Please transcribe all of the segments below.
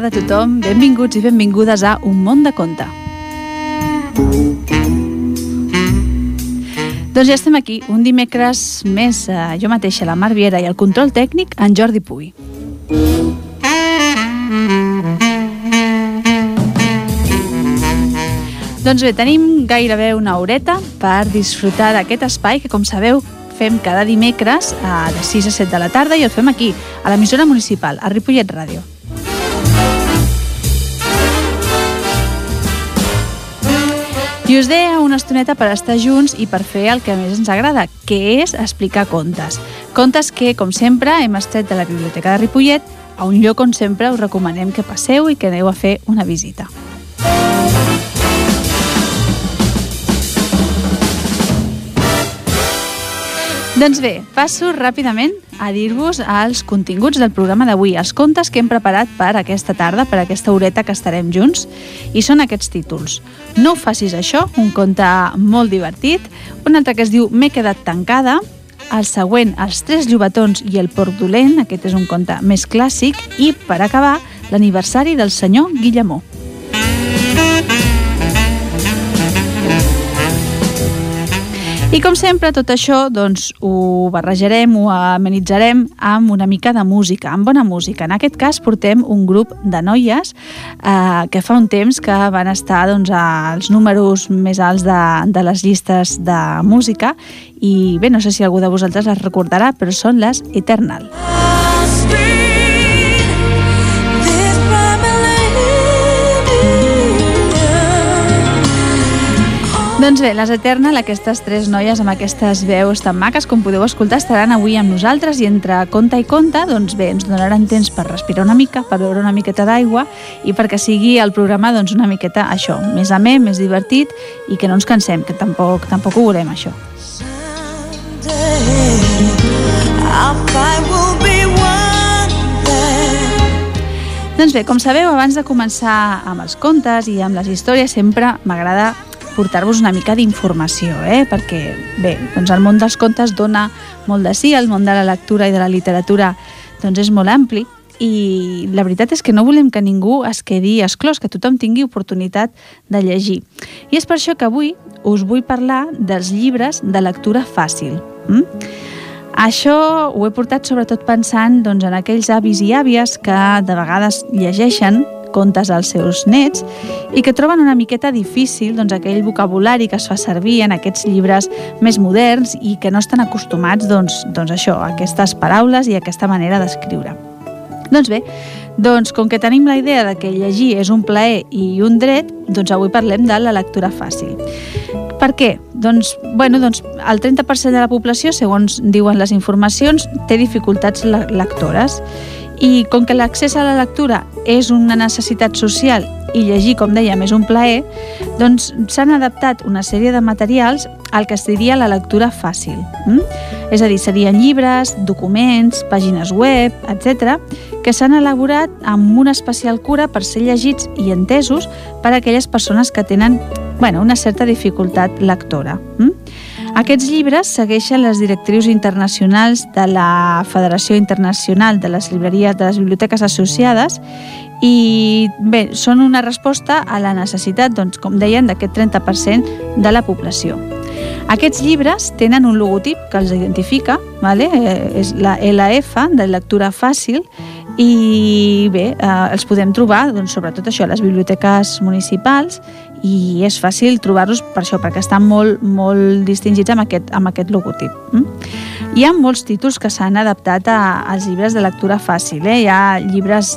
tarda a tothom, benvinguts i benvingudes a Un món de conte. Doncs ja estem aquí, un dimecres més, eh, jo mateixa, la Mar Viera i el control tècnic, en Jordi Puy. Doncs bé, tenim gairebé una horeta per disfrutar d'aquest espai que, com sabeu, fem cada dimecres a de 6 a 7 de la tarda i el fem aquí, a l'emissora municipal, a Ripollet Ràdio. I us deia una estoneta per estar junts i per fer el que més ens agrada, que és explicar contes. Contes que, com sempre, hem estat de la Biblioteca de Ripollet, a un lloc on sempre us recomanem que passeu i que aneu a fer una visita. Doncs bé, passo ràpidament a dir-vos els continguts del programa d'avui, els contes que hem preparat per aquesta tarda, per aquesta horeta que estarem junts, i són aquests títols. No facis això, un conte molt divertit, un altre que es diu M'he quedat tancada, el següent, Els tres llobatons i el porc dolent, aquest és un conte més clàssic, i, per acabar, l'aniversari del senyor Guillemó. I com sempre, tot això doncs, ho barrejarem, ho amenitzarem amb una mica de música, amb bona música. En aquest cas portem un grup de noies eh, que fa un temps que van estar doncs, als números més alts de, de les llistes de música i bé, no sé si algú de vosaltres les recordarà, però són les Eternal. Eternal. Doncs bé, les Eternal, aquestes tres noies amb aquestes veus tan maques, com podeu escoltar, estaran avui amb nosaltres i entre conta i conta, doncs bé, ens donaran temps per respirar una mica, per beure una miqueta d'aigua i perquè sigui el programa doncs, una miqueta això, més amè, més divertit i que no ens cansem, que tampoc, tampoc ho volem això. Doncs bé, com sabeu, abans de començar amb els contes i amb les històries, sempre m'agrada portar-vos una mica d'informació, eh? perquè bé, doncs el món dels contes dona molt de sí, el món de la lectura i de la literatura doncs és molt ampli i la veritat és que no volem que ningú es quedi esclòs, que tothom tingui oportunitat de llegir. I és per això que avui us vull parlar dels llibres de lectura fàcil. Mm? Això ho he portat sobretot pensant doncs, en aquells avis i àvies que de vegades llegeixen contes als seus nets i que troben una miqueta difícil doncs, aquell vocabulari que es fa servir en aquests llibres més moderns i que no estan acostumats doncs, doncs això, a aquestes paraules i a aquesta manera d'escriure. Doncs bé, doncs com que tenim la idea de que llegir és un plaer i un dret, doncs avui parlem de la lectura fàcil. Per què? Doncs, bueno, doncs el 30% de la població, segons diuen les informacions, té dificultats lectores i com que l'accés a la lectura és una necessitat social i llegir, com dèiem, és un plaer, doncs s'han adaptat una sèrie de materials al que es diria la lectura fàcil. Mm? És a dir, serien llibres, documents, pàgines web, etc., que s'han elaborat amb una especial cura per ser llegits i entesos per a aquelles persones que tenen bueno, una certa dificultat lectora. Mm? Aquests llibres segueixen les directrius internacionals de la Federació Internacional de les Llibreries de les Biblioteques Associades i bé, són una resposta a la necessitat, doncs, com deien, d'aquest 30% de la població. Aquests llibres tenen un logotip que els identifica, vale? eh, és la LF, de lectura fàcil, i bé, eh, els podem trobar doncs, sobretot això a les biblioteques municipals i és fàcil trobar-los per això, perquè estan molt, molt distingits amb aquest, amb aquest logotip. Mm? Hi ha molts títols que s'han adaptat a, als llibres de lectura fàcil. Eh? Hi ha llibres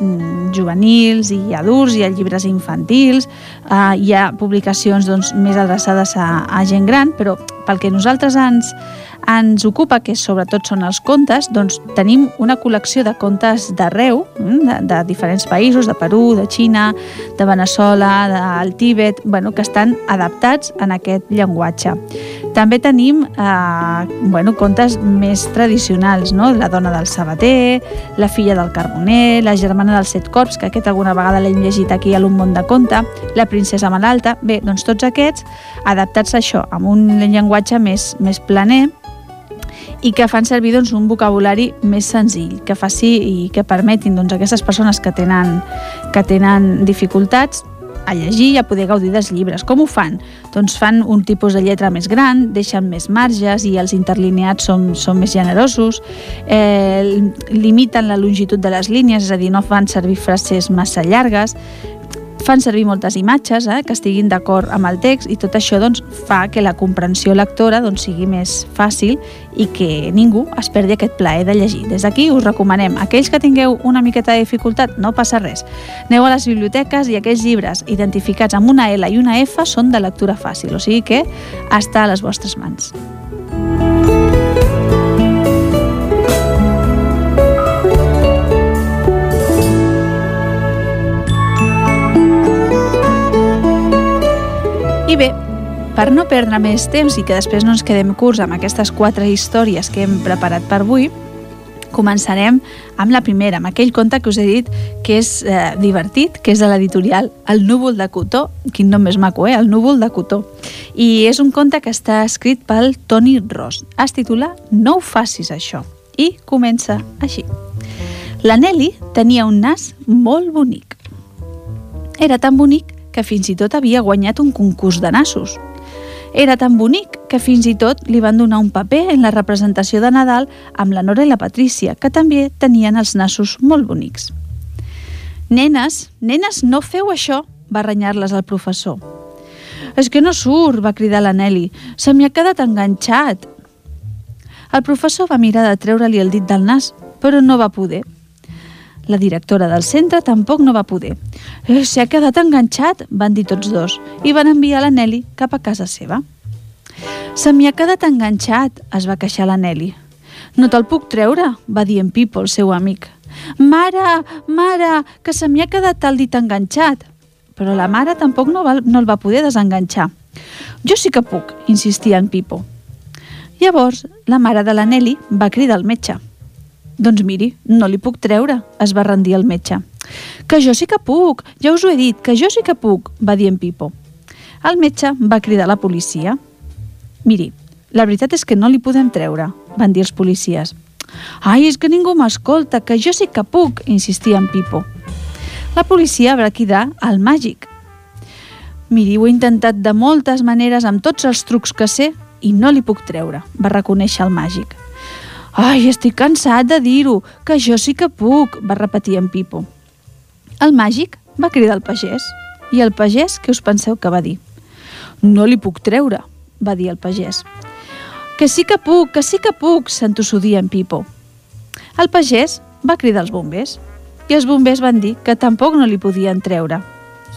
juvenils i adults, hi ha llibres infantils, eh, hi ha publicacions doncs, més adreçades a, a gent gran, però pel que nosaltres ens, ens ocupa, que sobretot són els contes, doncs tenim una col·lecció de contes d'arreu, mm, de, de diferents països, de Perú, de Xina, de Venezuela, del Tíbet, bueno, que estan adaptats en aquest llenguatge. També tenim eh, bueno, contes més tradicionals, no? La dona del sabater, la filla del carboner, la germana dels set corps, que aquest alguna vegada l'hem llegit aquí a l'Un món de conte, la princesa malalta... Bé, doncs tots aquests adaptats a això, amb un llenguatge més, més planer, i que fan servir doncs, un vocabulari més senzill, que faci i que permetin doncs, a aquestes persones que tenen, que tenen dificultats a llegir i a poder gaudir dels llibres. Com ho fan? Doncs fan un tipus de lletra més gran, deixen més marges i els interlineats són, són més generosos, eh, limiten la longitud de les línies, és a dir, no fan servir frases massa llargues, fan servir moltes imatges eh, que estiguin d'acord amb el text i tot això doncs, fa que la comprensió lectora doncs, sigui més fàcil i que ningú es perdi aquest plaer de llegir. Des d'aquí us recomanem, aquells que tingueu una miqueta de dificultat, no passa res. Aneu a les biblioteques i aquells llibres identificats amb una L i una F són de lectura fàcil, o sigui que està a les vostres mans. Bé, per no perdre més temps i que després no ens quedem curts amb aquestes quatre històries que hem preparat per avui, començarem amb la primera, amb aquell conte que us he dit que és eh, divertit, que és de l'editorial El núvol de cotó, quin nom més maco, eh? El núvol de cotó. I és un conte que està escrit pel Toni Ross. Es titula No ho facis això. I comença així. La Nelly tenia un nas molt bonic. Era tan bonic que fins i tot havia guanyat un concurs de nassos. Era tan bonic que fins i tot li van donar un paper en la representació de Nadal amb la Nora i la Patrícia, que també tenien els nassos molt bonics. Nenes, nenes, no feu això, va renyar-les el professor. És que no surt, va cridar la Nelly. Se m'hi ha quedat enganxat. El professor va mirar de treure-li el dit del nas, però no va poder. La directora del centre tampoc no va poder. Eh, S'ha quedat enganxat, van dir tots dos, i van enviar la Nelly cap a casa seva. Se m'hi ha quedat enganxat, es va queixar la Nelly. No te'l puc treure, va dir en Pipo, el seu amic. Mare, mare, que se m'hi ha quedat el dit enganxat. Però la mare tampoc no, va, no el va poder desenganxar. Jo sí que puc, insistia en Pipo. Llavors, la mare de la Nelly va cridar al metge. Doncs miri, no li puc treure, es va rendir el metge. Que jo sí que puc, ja us ho he dit, que jo sí que puc, va dir en Pipo. El metge va cridar la policia. Miri, la veritat és que no li podem treure, van dir els policies. Ai, és que ningú m'escolta, que jo sí que puc, insistia en Pipo. La policia va cridar al màgic. Miri, ho he intentat de moltes maneres, amb tots els trucs que sé, i no li puc treure, va reconèixer el màgic. Ai, estic cansat de dir-ho, que jo sí que puc, va repetir en Pipo. El màgic va cridar el pagès, i el pagès què us penseu que va dir? No li puc treure, va dir el pagès. Que sí que puc, que sí que puc, s'entossudia en Pipo. El pagès va cridar els bombers, i els bombers van dir que tampoc no li podien treure.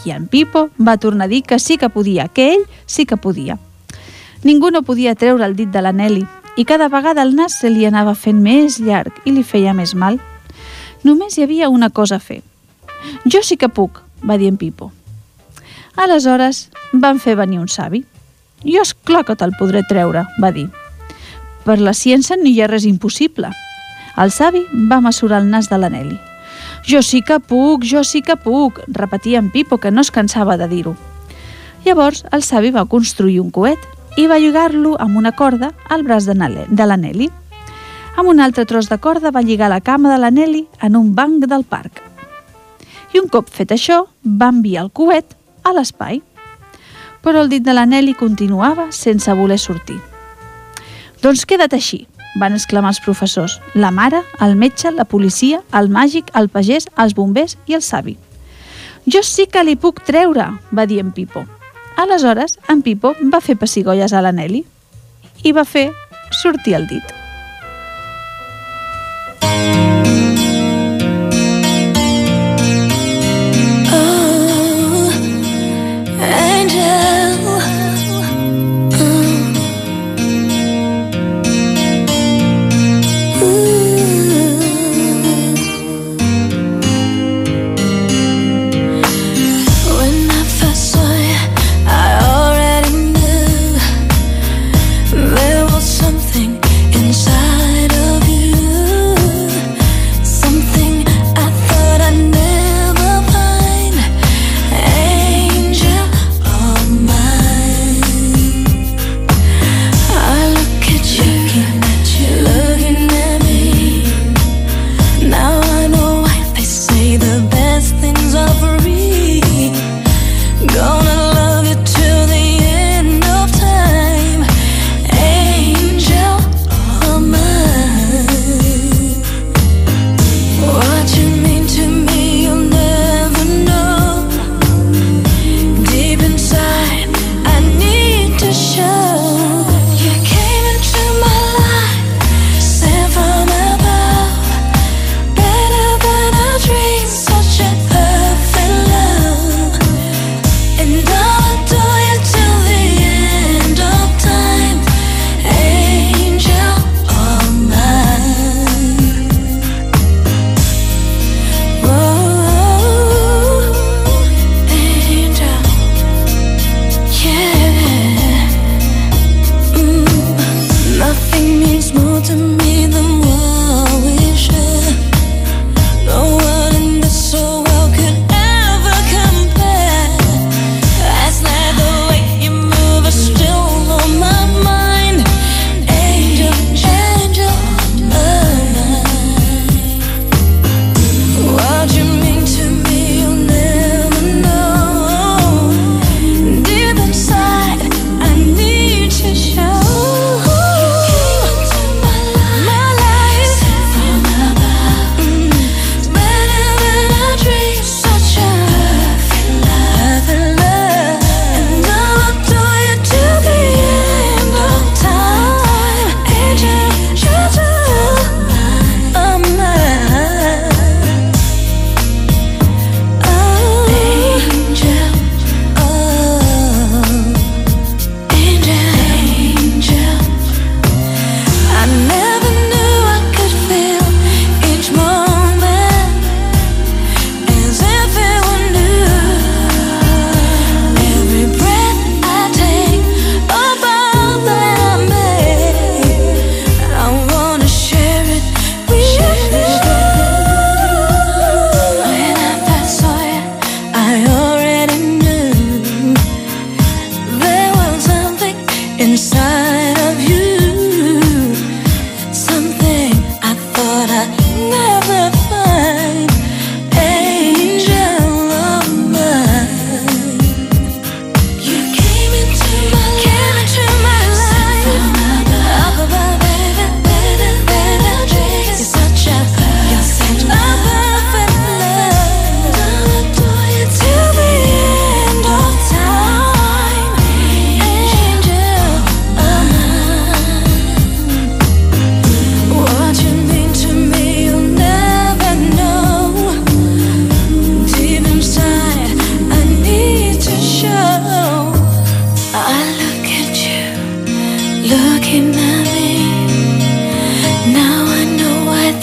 I en Pipo va tornar a dir que sí que podia, que ell sí que podia. Ningú no podia treure el dit de la Nelly, i cada vegada el nas se li anava fent més llarg i li feia més mal. Només hi havia una cosa a fer. Jo sí que puc, va dir en Pipo. Aleshores van fer venir un savi. Jo és clar que te'l podré treure, va dir. Per la ciència no hi ha res impossible. El savi va mesurar el nas de la Nelly. Jo sí que puc, jo sí que puc, repetia en Pipo, que no es cansava de dir-ho. Llavors el savi va construir un coet i va lligar-lo amb una corda al braç de, la Nelly. Amb un altre tros de corda va lligar la cama de la Nelly en un banc del parc. I un cop fet això, va enviar el coet a l'espai. Però el dit de la Nelly continuava sense voler sortir. Doncs queda't així, van exclamar els professors, la mare, el metge, la policia, el màgic, el pagès, els bombers i el savi. Jo sí que li puc treure, va dir en Pipo. Aleshores, en Pipo va fer pessigolles a la Nelly i va fer sortir el dit.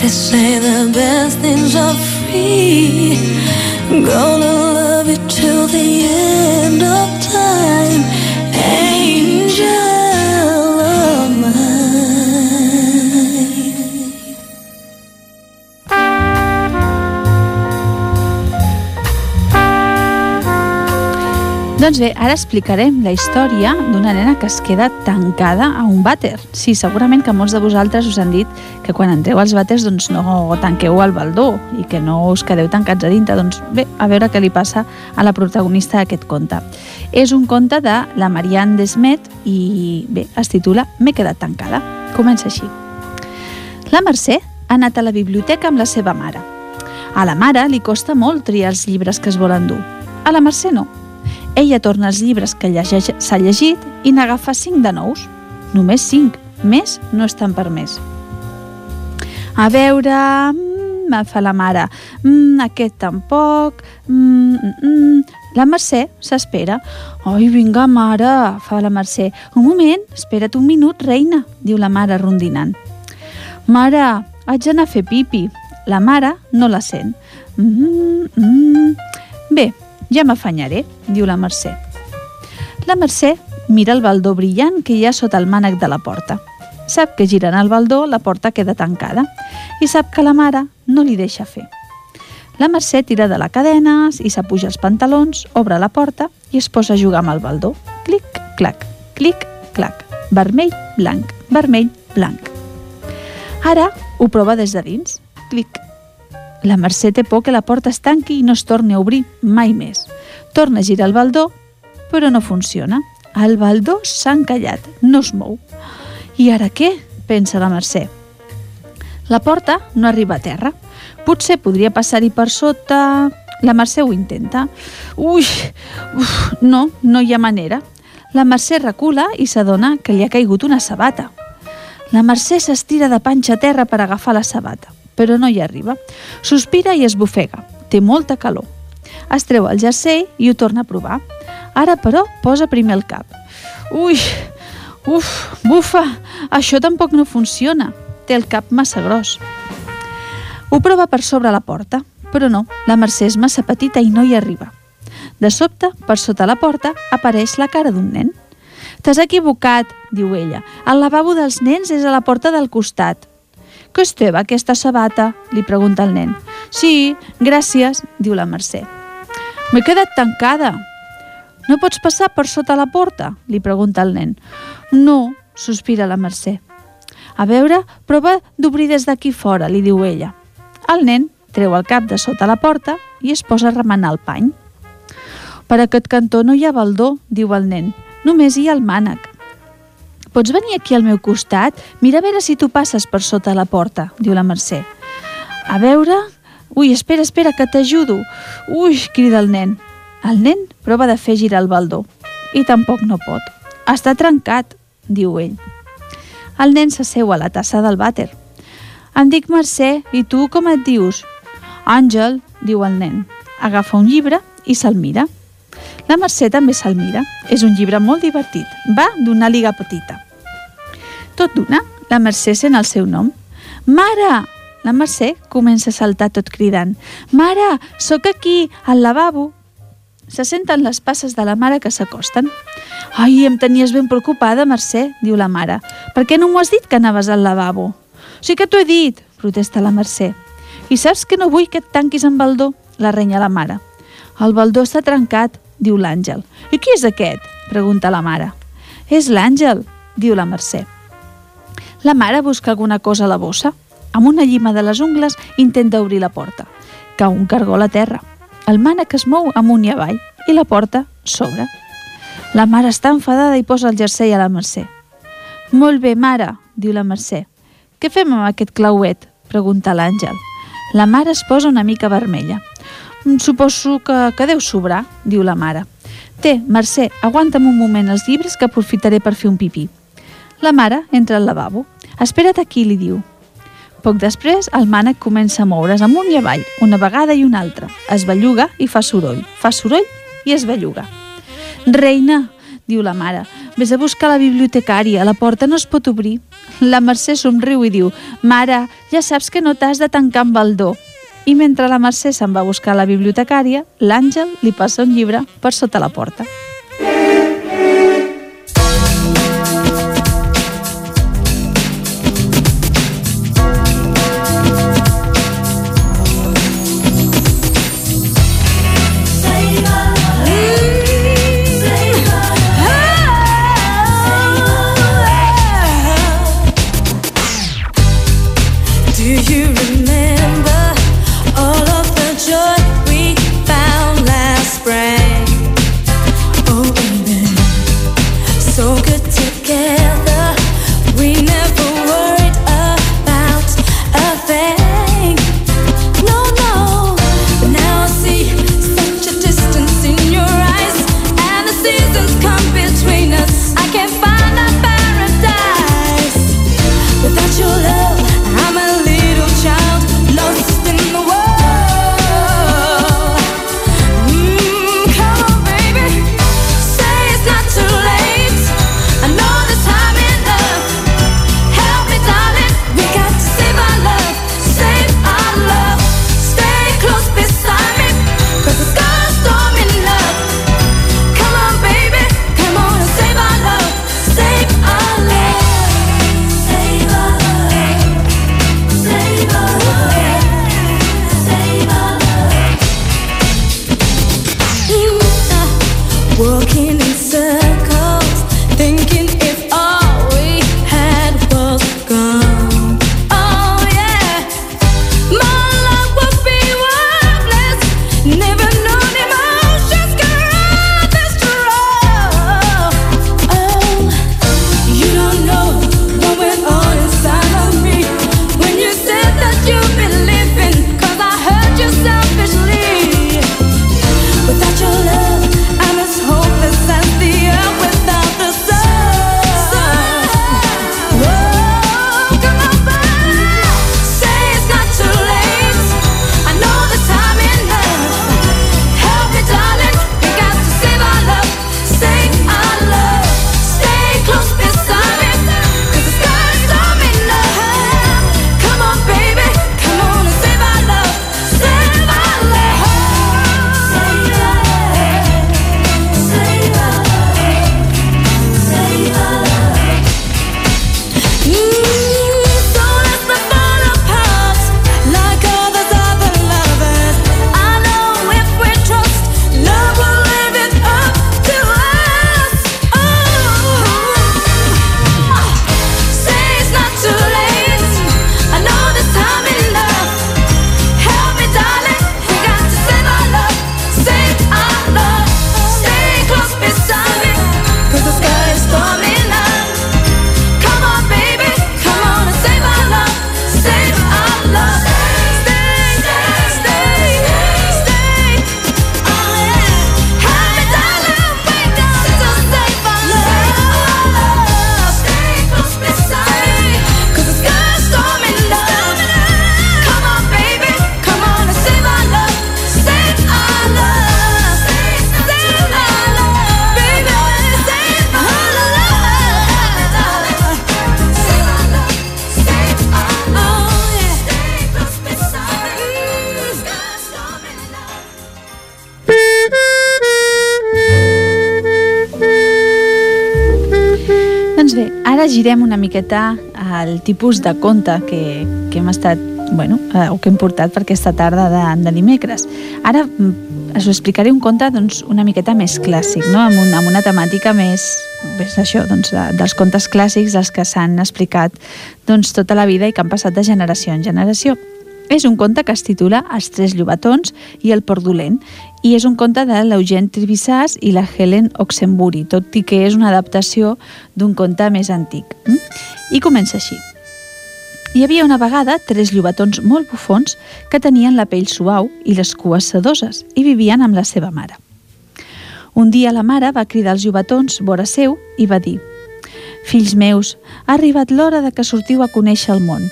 They say the best things are free. Gonna love you till the end of time, Doncs bé, ara explicarem la història d'una nena que es queda tancada a un vàter. Sí, segurament que molts de vosaltres us han dit que quan entreu als vàters doncs no tanqueu el baldó i que no us quedeu tancats a dintre. Doncs bé, a veure què li passa a la protagonista d'aquest conte. És un conte de la Marianne Desmet i bé, es titula M'he quedat tancada. Comença així. La Mercè ha anat a la biblioteca amb la seva mare. A la mare li costa molt triar els llibres que es volen dur. A la Mercè no. Ella torna els llibres que llegeix- s'ha llegit i n'agafa cinc de nous. Només cinc. Més no estan permès. A veure... Mm, fa la mare. Mm, aquest tampoc. Mm, mm, mm. La Mercè s'espera. Ai, vinga, mare, fa la Mercè. Un moment, espera't un minut, reina, diu la mare rondinant. Mare, haig d'anar a fer pipi. La mare no la sent. Mm, mm. Bé, ja m'afanyaré, diu la Mercè. La Mercè mira el baldó brillant que hi ha sota el mànec de la porta. Sap que girant el baldó la porta queda tancada i sap que la mare no li deixa fer. La Mercè tira de la cadena i s'apuja els pantalons, obre la porta i es posa a jugar amb el baldó. Clic, clac, clic, clac. Vermell, blanc, vermell, blanc. Ara ho prova des de dins. Clic. La Mercè té por que la porta es tanqui i no es torni a obrir mai més. Torna a girar el baldó, però no funciona. El baldó s'ha encallat, no es mou. I ara què? pensa la Mercè. La porta no arriba a terra. Potser podria passar-hi per sota... La Mercè ho intenta. Ui, uf, no, no hi ha manera. La Mercè recula i s'adona que li ha caigut una sabata. La Mercè s'estira de panxa a terra per agafar la sabata, però no hi arriba. Sospira i es bufega. Té molta calor. Es treu el jersei i ho torna a provar. Ara, però, posa primer el cap. Ui, uf, bufa, això tampoc no funciona. Té el cap massa gros. Ho prova per sobre la porta, però no, la Mercè és massa petita i no hi arriba. De sobte, per sota la porta, apareix la cara d'un nen. T'has equivocat, diu ella. El lavabo dels nens és a la porta del costat. Que és teva, aquesta sabata? li pregunta el nen. Sí, gràcies, diu la Mercè. M'he quedat tancada. No pots passar per sota la porta? li pregunta el nen. No, sospira la Mercè. A veure, prova d'obrir des d'aquí fora, li diu ella. El nen treu el cap de sota la porta i es posa a remenar el pany. Per aquest cantó no hi ha baldó, diu el nen. Només hi ha el mànec. Pots venir aquí al meu costat? Mira a veure si tu passes per sota la porta, diu la Mercè. A veure... Ui, espera, espera, que t'ajudo. Ui, crida el nen. El nen prova de fer girar el baldó. I tampoc no pot. Està trencat, diu ell. El nen s'asseu a la tassa del vàter. Em dic Mercè, i tu com et dius? Àngel, diu el nen. Agafa un llibre i se'l mira. La Mercè també se'l mira. És un llibre molt divertit. Va d'una liga petita. Tot d'una, la Mercè sent el seu nom. Mare! La Mercè comença a saltar tot cridant. Mare, sóc aquí, al lavabo. Se senten les passes de la mare que s'acosten. Ai, em tenies ben preocupada, Mercè, diu la mare. Per què no m'ho has dit que anaves al lavabo? Sí que t'ho he dit, protesta la Mercè. I saps que no vull que et tanquis amb baldó? La renya la mare. El baldó està trencat, diu l'Àngel. I qui és aquest? pregunta la mare. És l'Àngel, diu la Mercè. La mare busca alguna cosa a la bossa. Amb una llima de les ungles intenta obrir la porta. Cau un cargol a terra. El mànec es mou amunt i avall i la porta s'obre. La mare està enfadada i posa el jersei a la Mercè. Molt bé, mare, diu la Mercè. Què fem amb aquest clauet? pregunta l'Àngel. La mare es posa una mica vermella. "Mm, Suposo que, que deu sobrar, diu la mare. Té, Mercè, aguanta'm un moment els llibres que aprofitaré per fer un pipí. La mare entra al lavabo. Espera't aquí, li diu. Poc després, el mànec comença a moure's amunt i avall, una vegada i una altra. Es belluga i fa soroll. Fa soroll i es belluga. Reina, diu la mare, vés a buscar la bibliotecària, la porta no es pot obrir. La Mercè somriu i diu, mare, ja saps que no t'has de tancar amb do. I mentre la Mercè se'n va a buscar la bibliotecària, l'Àngel li passa un llibre per sota la porta. Ara girem una miqueta al tipus de conte que, que hem estat bueno, eh, o que hem portat per aquesta tarda de, de dimecres. Ara mm, us explicaré un conte doncs, una miqueta més clàssic, no? amb, una, amb una temàtica més, més això, doncs, de, dels contes clàssics, els que s'han explicat doncs, tota la vida i que han passat de generació en generació. És un conte que es titula Els tres llobatons i el port dolent i és un conte de l'Eugène Trivissàs i la Helen Oxenbury, tot i que és una adaptació d'un conte més antic. Mm? I comença així. Hi havia una vegada tres llobatons molt bufons que tenien la pell suau i les cues sedoses i vivien amb la seva mare. Un dia la mare va cridar els llobatons vora seu i va dir «Fills meus, ha arribat l'hora de que sortiu a conèixer el món.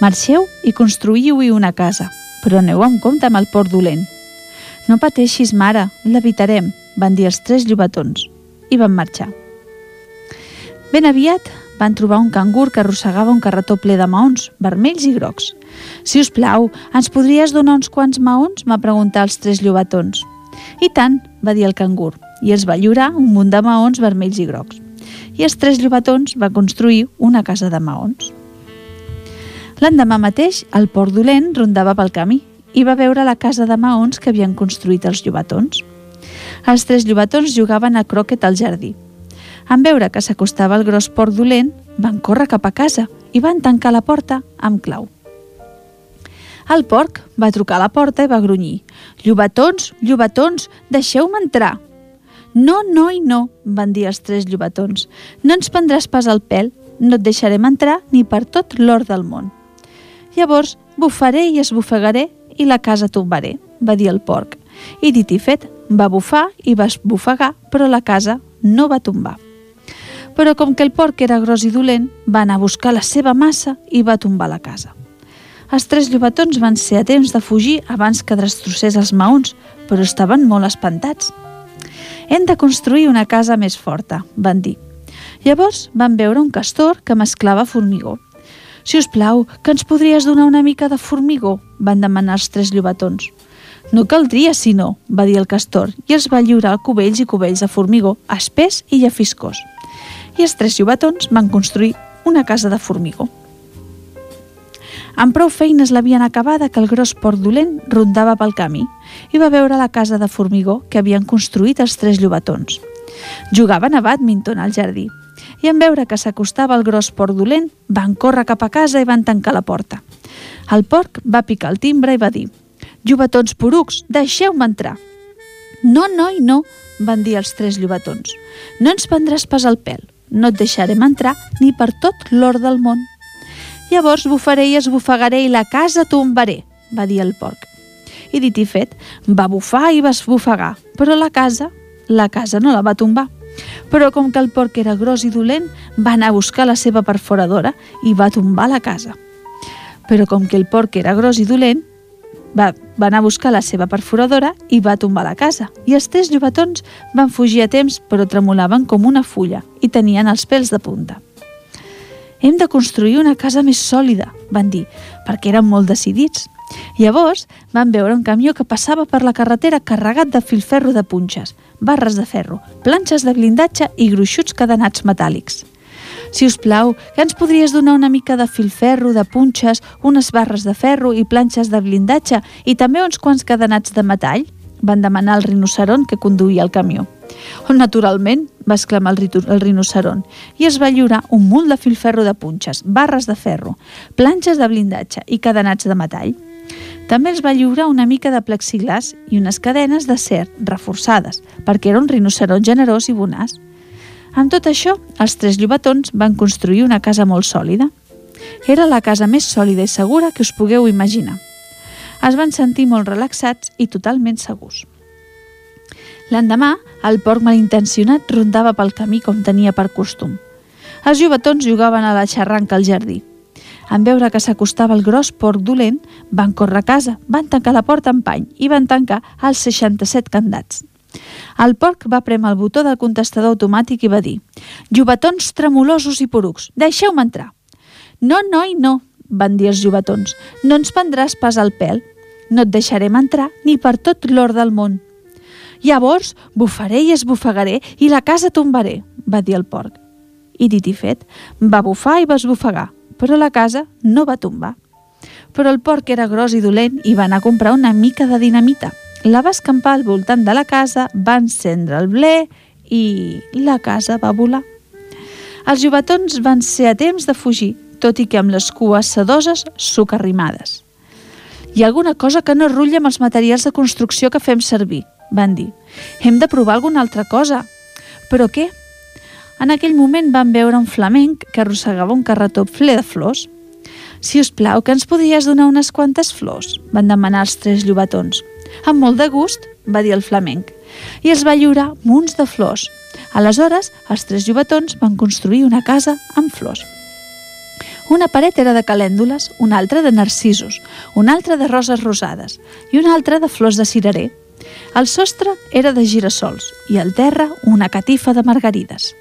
Marxeu i construïu-hi una casa, però aneu amb compte amb el port dolent. No pateixis, mare, l'evitarem, van dir els tres llobatons, i van marxar. Ben aviat van trobar un cangur que arrossegava un carretó ple de maons, vermells i grocs. Si us plau, ens podries donar uns quants maons? va preguntar els tres llobatons. I tant, va dir el cangur, i els va lliurar un munt de maons vermells i grocs. I els tres llobatons va construir una casa de maons. L'endemà mateix, el port dolent rondava pel camí i va veure la casa de maons que havien construït els llobatons. Els tres llobatons jugaven a croquet al jardí en veure que s'acostava el gros port dolent, van córrer cap a casa i van tancar la porta amb clau. El porc va trucar a la porta i va grunyir. «Llobatons, llobatons, deixeu-me entrar!» «No, no i no», van dir els tres llobatons. «No ens prendràs pas el pèl, no et deixarem entrar ni per tot l'or del món». Llavors bufaré i esbufegaré i la casa tombaré, va dir el porc. I dit i fet, va bufar i va esbufegar, però la casa no va tombar però com que el porc era gros i dolent, va anar a buscar la seva massa i va tombar la casa. Els tres llobatons van ser a temps de fugir abans que destrossés els maons, però estaven molt espantats. Hem de construir una casa més forta, van dir. Llavors van veure un castor que mesclava formigó. Si us plau, que ens podries donar una mica de formigó? van demanar els tres llobatons. No caldria, si no, va dir el castor, i els va lliurar cubells i cubells de formigó, espès i llafiscós i els tres llobatons van construir una casa de formigó. Amb prou feines l'havien acabada que el gros port dolent rondava pel camí i va veure la casa de formigó que havien construït els tres llobatons. Jugaven a badminton al jardí i en veure que s'acostava el gros port dolent van córrer cap a casa i van tancar la porta. El porc va picar el timbre i va dir «Llobatons porucs, deixeu-me entrar!» «No, no i no», van dir els tres llobatons. «No ens prendràs pas el pèl no et deixarem entrar ni per tot l'or del món. Llavors bufaré i esbufegaré i la casa tombaré, va dir el porc. I dit i fet, va bufar i va esbufegar, però la casa, la casa no la va tombar. Però com que el porc era gros i dolent, va anar a buscar la seva perforadora i va tombar la casa. Però com que el porc era gros i dolent, va, va anar a buscar la seva perforadora i va tombar la casa. I els tres llobatons van fugir a temps, però tremolaven com una fulla i tenien els pèls de punta. Hem de construir una casa més sòlida, van dir, perquè eren molt decidits. Llavors van veure un camió que passava per la carretera carregat de filferro de punxes, barres de ferro, planxes de blindatge i gruixuts cadenats metàl·lics. Si us plau, que ens podries donar una mica de filferro, de punxes, unes barres de ferro i planxes de blindatge i també uns quants cadenats de metall? Van demanar el rinoceron que conduïa el camió. Oh, naturalment, va exclamar el, el rinoceron, i es va lliurar un munt de filferro de punxes, barres de ferro, planxes de blindatge i cadenats de metall. També els va lliurar una mica de plexiglas i unes cadenes de ser reforçades, perquè era un rinoceron generós i bonaç. Amb tot això, els tres llobatons van construir una casa molt sòlida. Era la casa més sòlida i segura que us pugueu imaginar. Es van sentir molt relaxats i totalment segurs. L'endemà, el porc malintencionat rondava pel camí com tenia per costum. Els llobatons jugaven a la xarranca al jardí. En veure que s'acostava el gros porc dolent, van córrer a casa, van tancar la porta amb pany i van tancar els 67 candats. El porc va premar el botó del contestador automàtic i va dir «Llobatons tremolosos i porucs, deixeu-me entrar». «No, no i no», van dir els llobatons, «no ens prendràs pas al pèl, no et deixarem entrar ni per tot l'or del món». «Llavors bufaré i esbufegaré i la casa tombaré», va dir el porc. I dit i fet, va bufar i va esbufegar, però la casa no va tombar. Però el porc era gros i dolent i va anar a comprar una mica de dinamita la va escampar al voltant de la casa, va encendre el ble i la casa va volar. Els jubatons van ser a temps de fugir, tot i que amb les cues sedoses socarrimades. Hi ha alguna cosa que no rutlla amb els materials de construcció que fem servir, van dir. Hem de provar alguna altra cosa. Però què? En aquell moment van veure un flamenc que arrossegava un carretó ple de flors. Si us plau, que ens podries donar unes quantes flors? van demanar els tres llobatons. Amb molt de gust, va dir el flamenc, i els va lliurar munts de flors. Aleshores, els tres llobatons van construir una casa amb flors. Una paret era de calèndules, una altra de narcisos, una altra de roses rosades i una altra de flors de cirerer. El sostre era de girassols i al terra una catifa de margarides.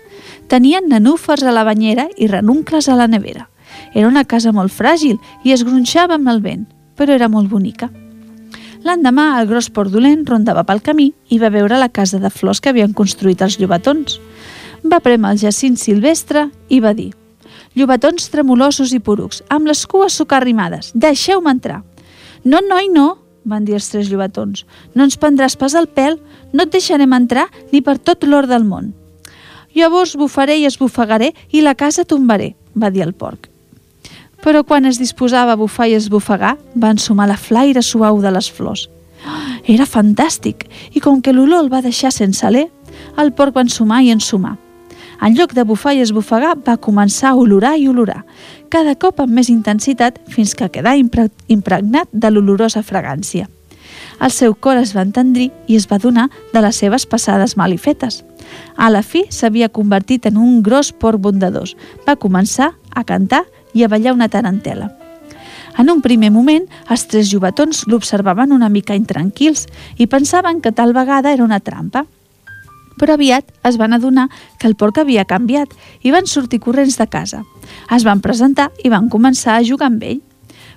Tenien nenúfers a la banyera i renuncles a la nevera. Era una casa molt fràgil i es gronxava amb el vent, però era molt bonica. L'endemà, el gros port dolent rondava pel camí i va veure la casa de flors que havien construït els llobatons. Va premer el jacint silvestre i va dir «Llobatons tremolosos i porucs, amb les cues socarrimades, deixeu-me entrar». «No, noi, no», van dir els tres llobatons. «No ens prendràs pas el pèl, no et deixarem entrar ni per tot l'or del món». Llavors bufaré i esbufegaré i la casa tombaré, va dir el porc. Però quan es disposava a bufar i esbufegar, va ensumar la flaire suau de les flors. Era fantàstic, i com que l'olor el va deixar sense alè, el porc va ensumar i ensumar. En lloc de bufar i esbufegar, va començar a olorar i olorar, cada cop amb més intensitat fins que quedà impregnat de l'olorosa fragància. El seu cor es va entendrir i es va donar de les seves passades malifetes. A la fi s'havia convertit en un gros porc bondadós. Va començar a cantar i a ballar una tarantela. En un primer moment, els tres jovetons l'observaven una mica intranquils i pensaven que tal vegada era una trampa. Però aviat es van adonar que el porc havia canviat i van sortir corrents de casa. Es van presentar i van començar a jugar amb ell.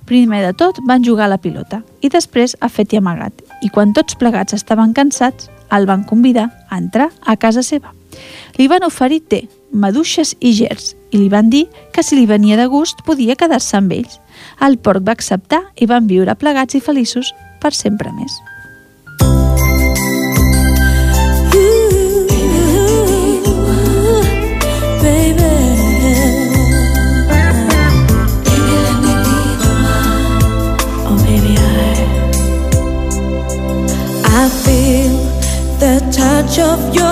Primer de tot van jugar a la pilota i després a fet i amagat. I quan tots plegats estaven cansats, el van convidar a entrar a casa seva. Li van oferir té, maduixes i gers i li van dir que si li venia de gust podia quedar-se amb ells. El porc va acceptar i van viure plegats i feliços per sempre més. Of your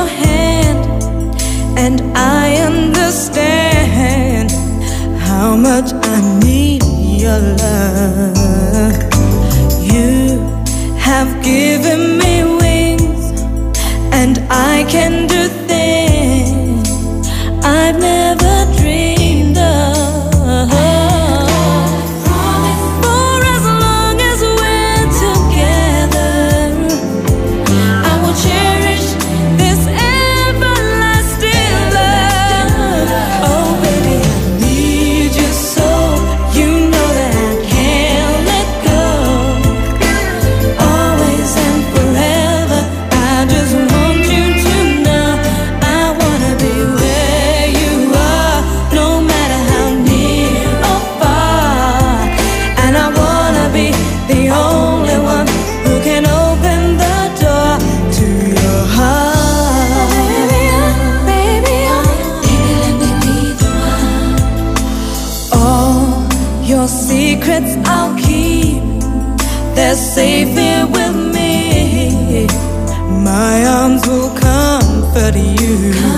My arms will comfort you.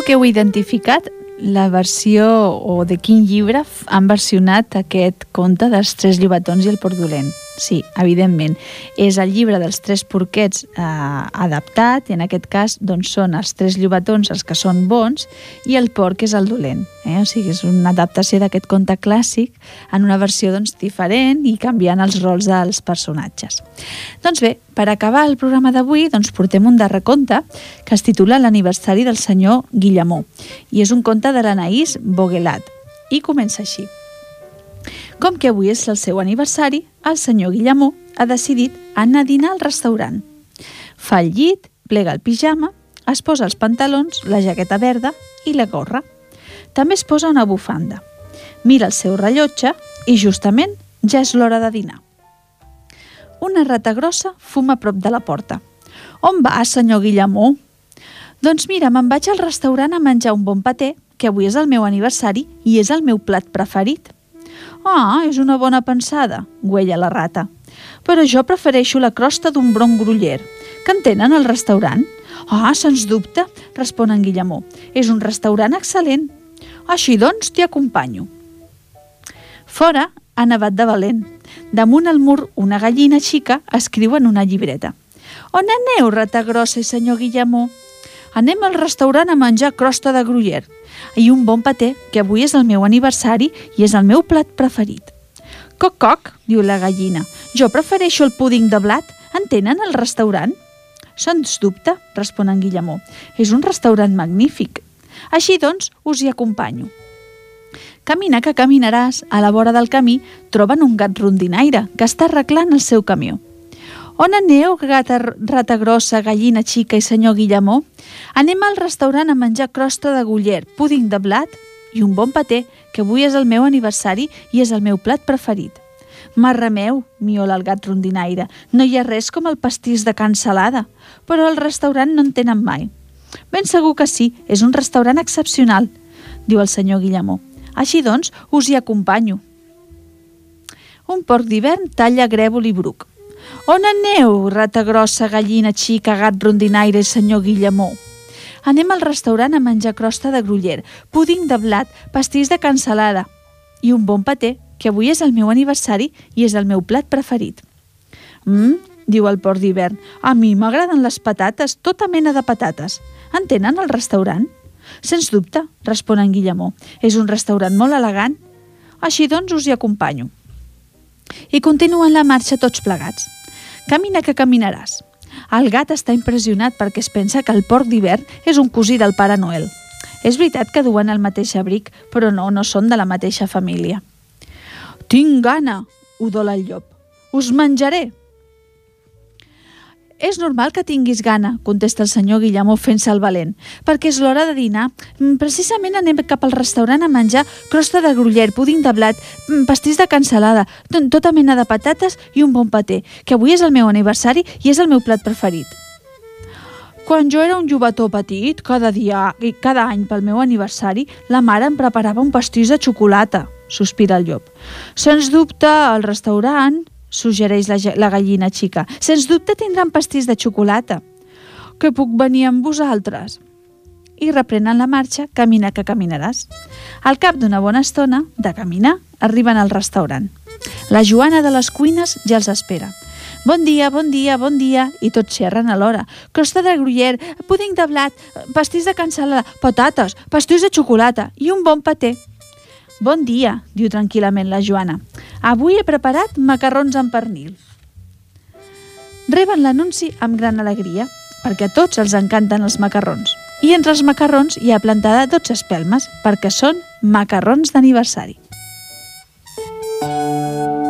Que heu identificat la versió o de quin llibre han versionat aquest conte dels tres llobatons i el porc dolent? Sí, evidentment. És el llibre dels tres porquets eh, adaptat, i en aquest cas doncs, són els tres llobatons els que són bons i el porc és el dolent. Eh? O sigui, és una adaptació d'aquest conte clàssic en una versió doncs, diferent i canviant els rols dels personatges. Doncs bé, per acabar el programa d'avui doncs, portem un darrer conte que es titula L'aniversari del senyor Guillemó i és un conte de l'Anaïs Boguelat i comença així. Com que avui és el seu aniversari, el senyor Guillemó ha decidit anar a dinar al restaurant. Fa el llit, plega el pijama, es posa els pantalons, la jaqueta verda i la gorra. També es posa una bufanda. Mira el seu rellotge i justament ja és l'hora de dinar. Una rata grossa fuma a prop de la porta. On va, senyor Guillemó? Doncs mira, me'n vaig al restaurant a menjar un bon paté, que avui és el meu aniversari i és el meu plat preferit. Ah, és una bona pensada, güella la rata. Però jo prefereixo la crosta d'un bron gruller. Que en tenen al restaurant? Ah, sens dubte, respon en Guillemó. És un restaurant excel·lent. Així doncs, t'hi acompanyo. Fora ha nevat de valent. Damunt el mur, una gallina xica escriu en una llibreta. On aneu, rata grossa i senyor Guillemó? Anem al restaurant a menjar crosta de gruller i un bon paté, que avui és el meu aniversari i és el meu plat preferit. Coc, coc, diu la gallina. Jo prefereixo el púding de blat. En tenen al restaurant? Sens dubte, respon en Guillemó. És un restaurant magnífic. Així doncs, us hi acompanyo. Camina que caminaràs, a la vora del camí troben un gat rondinaire que està arreglant el seu camió. On aneu, gata rata grossa, gallina xica i senyor Guillemó? Anem al restaurant a menjar crosta de guller, púding de blat i un bon paté, que avui és el meu aniversari i és el meu plat preferit. Marra meu, miola el gat rondinaire, no hi ha res com el pastís de can Salada, però al restaurant no en tenen mai. Ben segur que sí, és un restaurant excepcional, diu el senyor Guillemó. Així doncs, us hi acompanyo. Un porc d'hivern talla grèvol i bruc. On aneu, rata grossa, gallina xica, gat rondinaire senyor Guillemó? Anem al restaurant a menjar crosta de gruller, púding de blat, pastís de cansalada i un bon paté, que avui és el meu aniversari i és el meu plat preferit. Mmm, diu el porc d'hivern, a mi m'agraden les patates, tota mena de patates. En tenen al restaurant? Sens dubte, respon en Guillemó. És un restaurant molt elegant. Així doncs us hi acompanyo. I continuen la marxa tots plegats. Camina que caminaràs. El gat està impressionat perquè es pensa que el porc d'hivern és un cosí del Pare Noel. És veritat que duen el mateix abric, però no, no són de la mateixa família. Tinc gana, udola el llop. Us menjaré. És normal que tinguis gana, contesta el senyor Guillemó fent-se el valent, perquè és l'hora de dinar. Mm, precisament anem cap al restaurant a menjar crosta de gruller, púding de blat, mm, pastís de cansalada, tota mena de patates i un bon paté, que avui és el meu aniversari i és el meu plat preferit. Quan jo era un jovetó petit, cada dia i cada any pel meu aniversari, la mare em preparava un pastís de xocolata, sospira el llop. Sens dubte, al restaurant suggereix la, la gallina xica. Sens dubte tindran pastís de xocolata. Que puc venir amb vosaltres? I reprenen la marxa, camina que caminaràs. Al cap d'una bona estona, de caminar, arriben al restaurant. La Joana de les cuines ja els espera. Bon dia, bon dia, bon dia, i tots xerren alhora. Crosta de gruyer, púding de blat, pastís de cansalada, patates, pastís de xocolata i un bon paté. Bon dia, diu tranquil·lament la Joana. Avui he preparat macarrons amb pernil. Reben l'anunci amb gran alegria, perquè a tots els encanten els macarrons. I entre els macarrons hi ha plantada 12 espelmes, perquè són macarrons d'aniversari. seen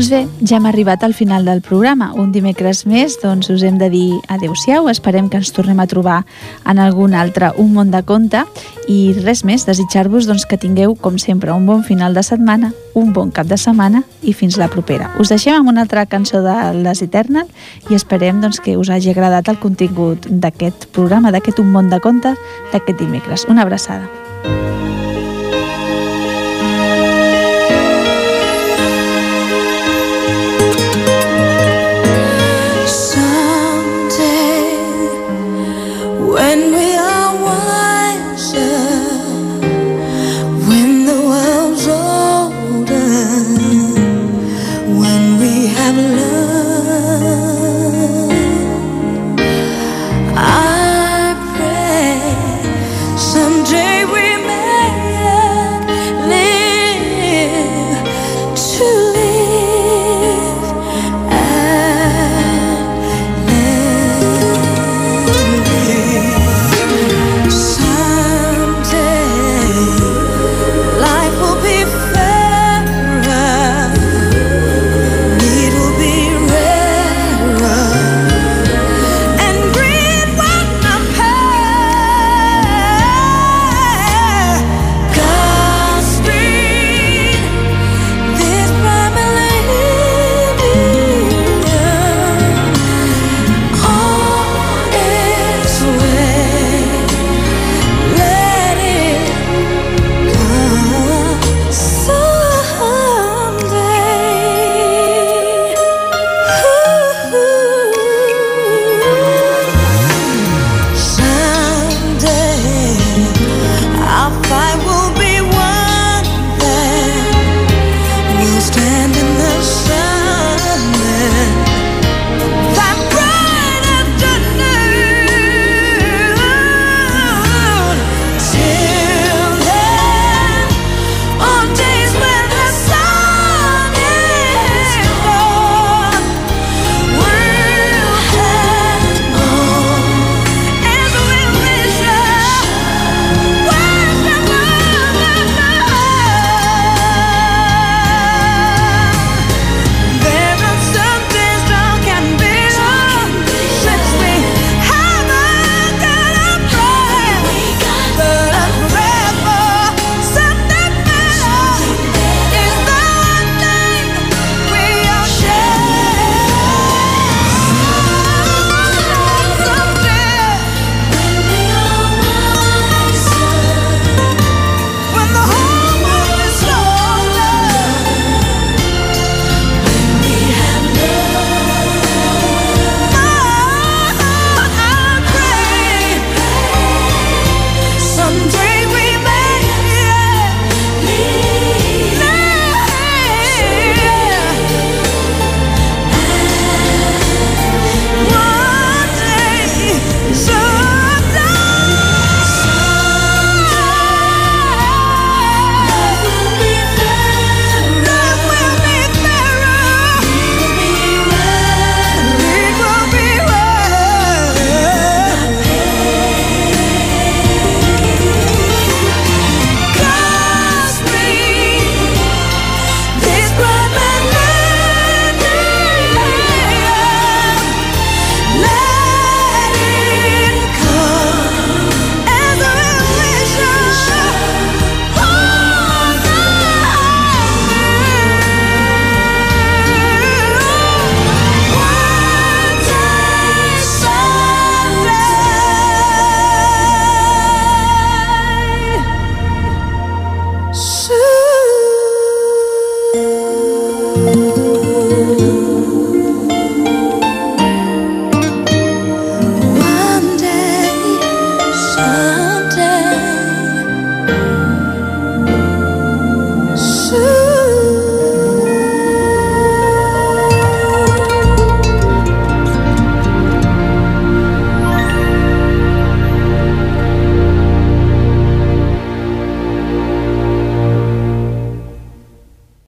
Doncs bé, ja hem arribat al final del programa. Un dimecres més doncs, us hem de dir adeu-siau. Esperem que ens tornem a trobar en algun altre Un món de conte. I res més, desitjar-vos doncs, que tingueu, com sempre, un bon final de setmana, un bon cap de setmana i fins la propera. Us deixem amb una altra cançó de Les Eternal i esperem doncs, que us hagi agradat el contingut d'aquest programa, d'aquest Un món de conte d'aquest dimecres. Una abraçada.